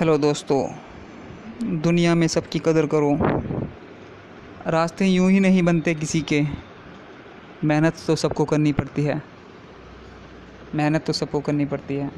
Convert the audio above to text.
Hello दोस्तों, दुनिया में सबकी कदर करो। रास्ते यूँ ही नहीं बनते किसी के। मेहनत तो सबको करनी पड़ती है। मेहनत तो सबको करनी पड़ती है।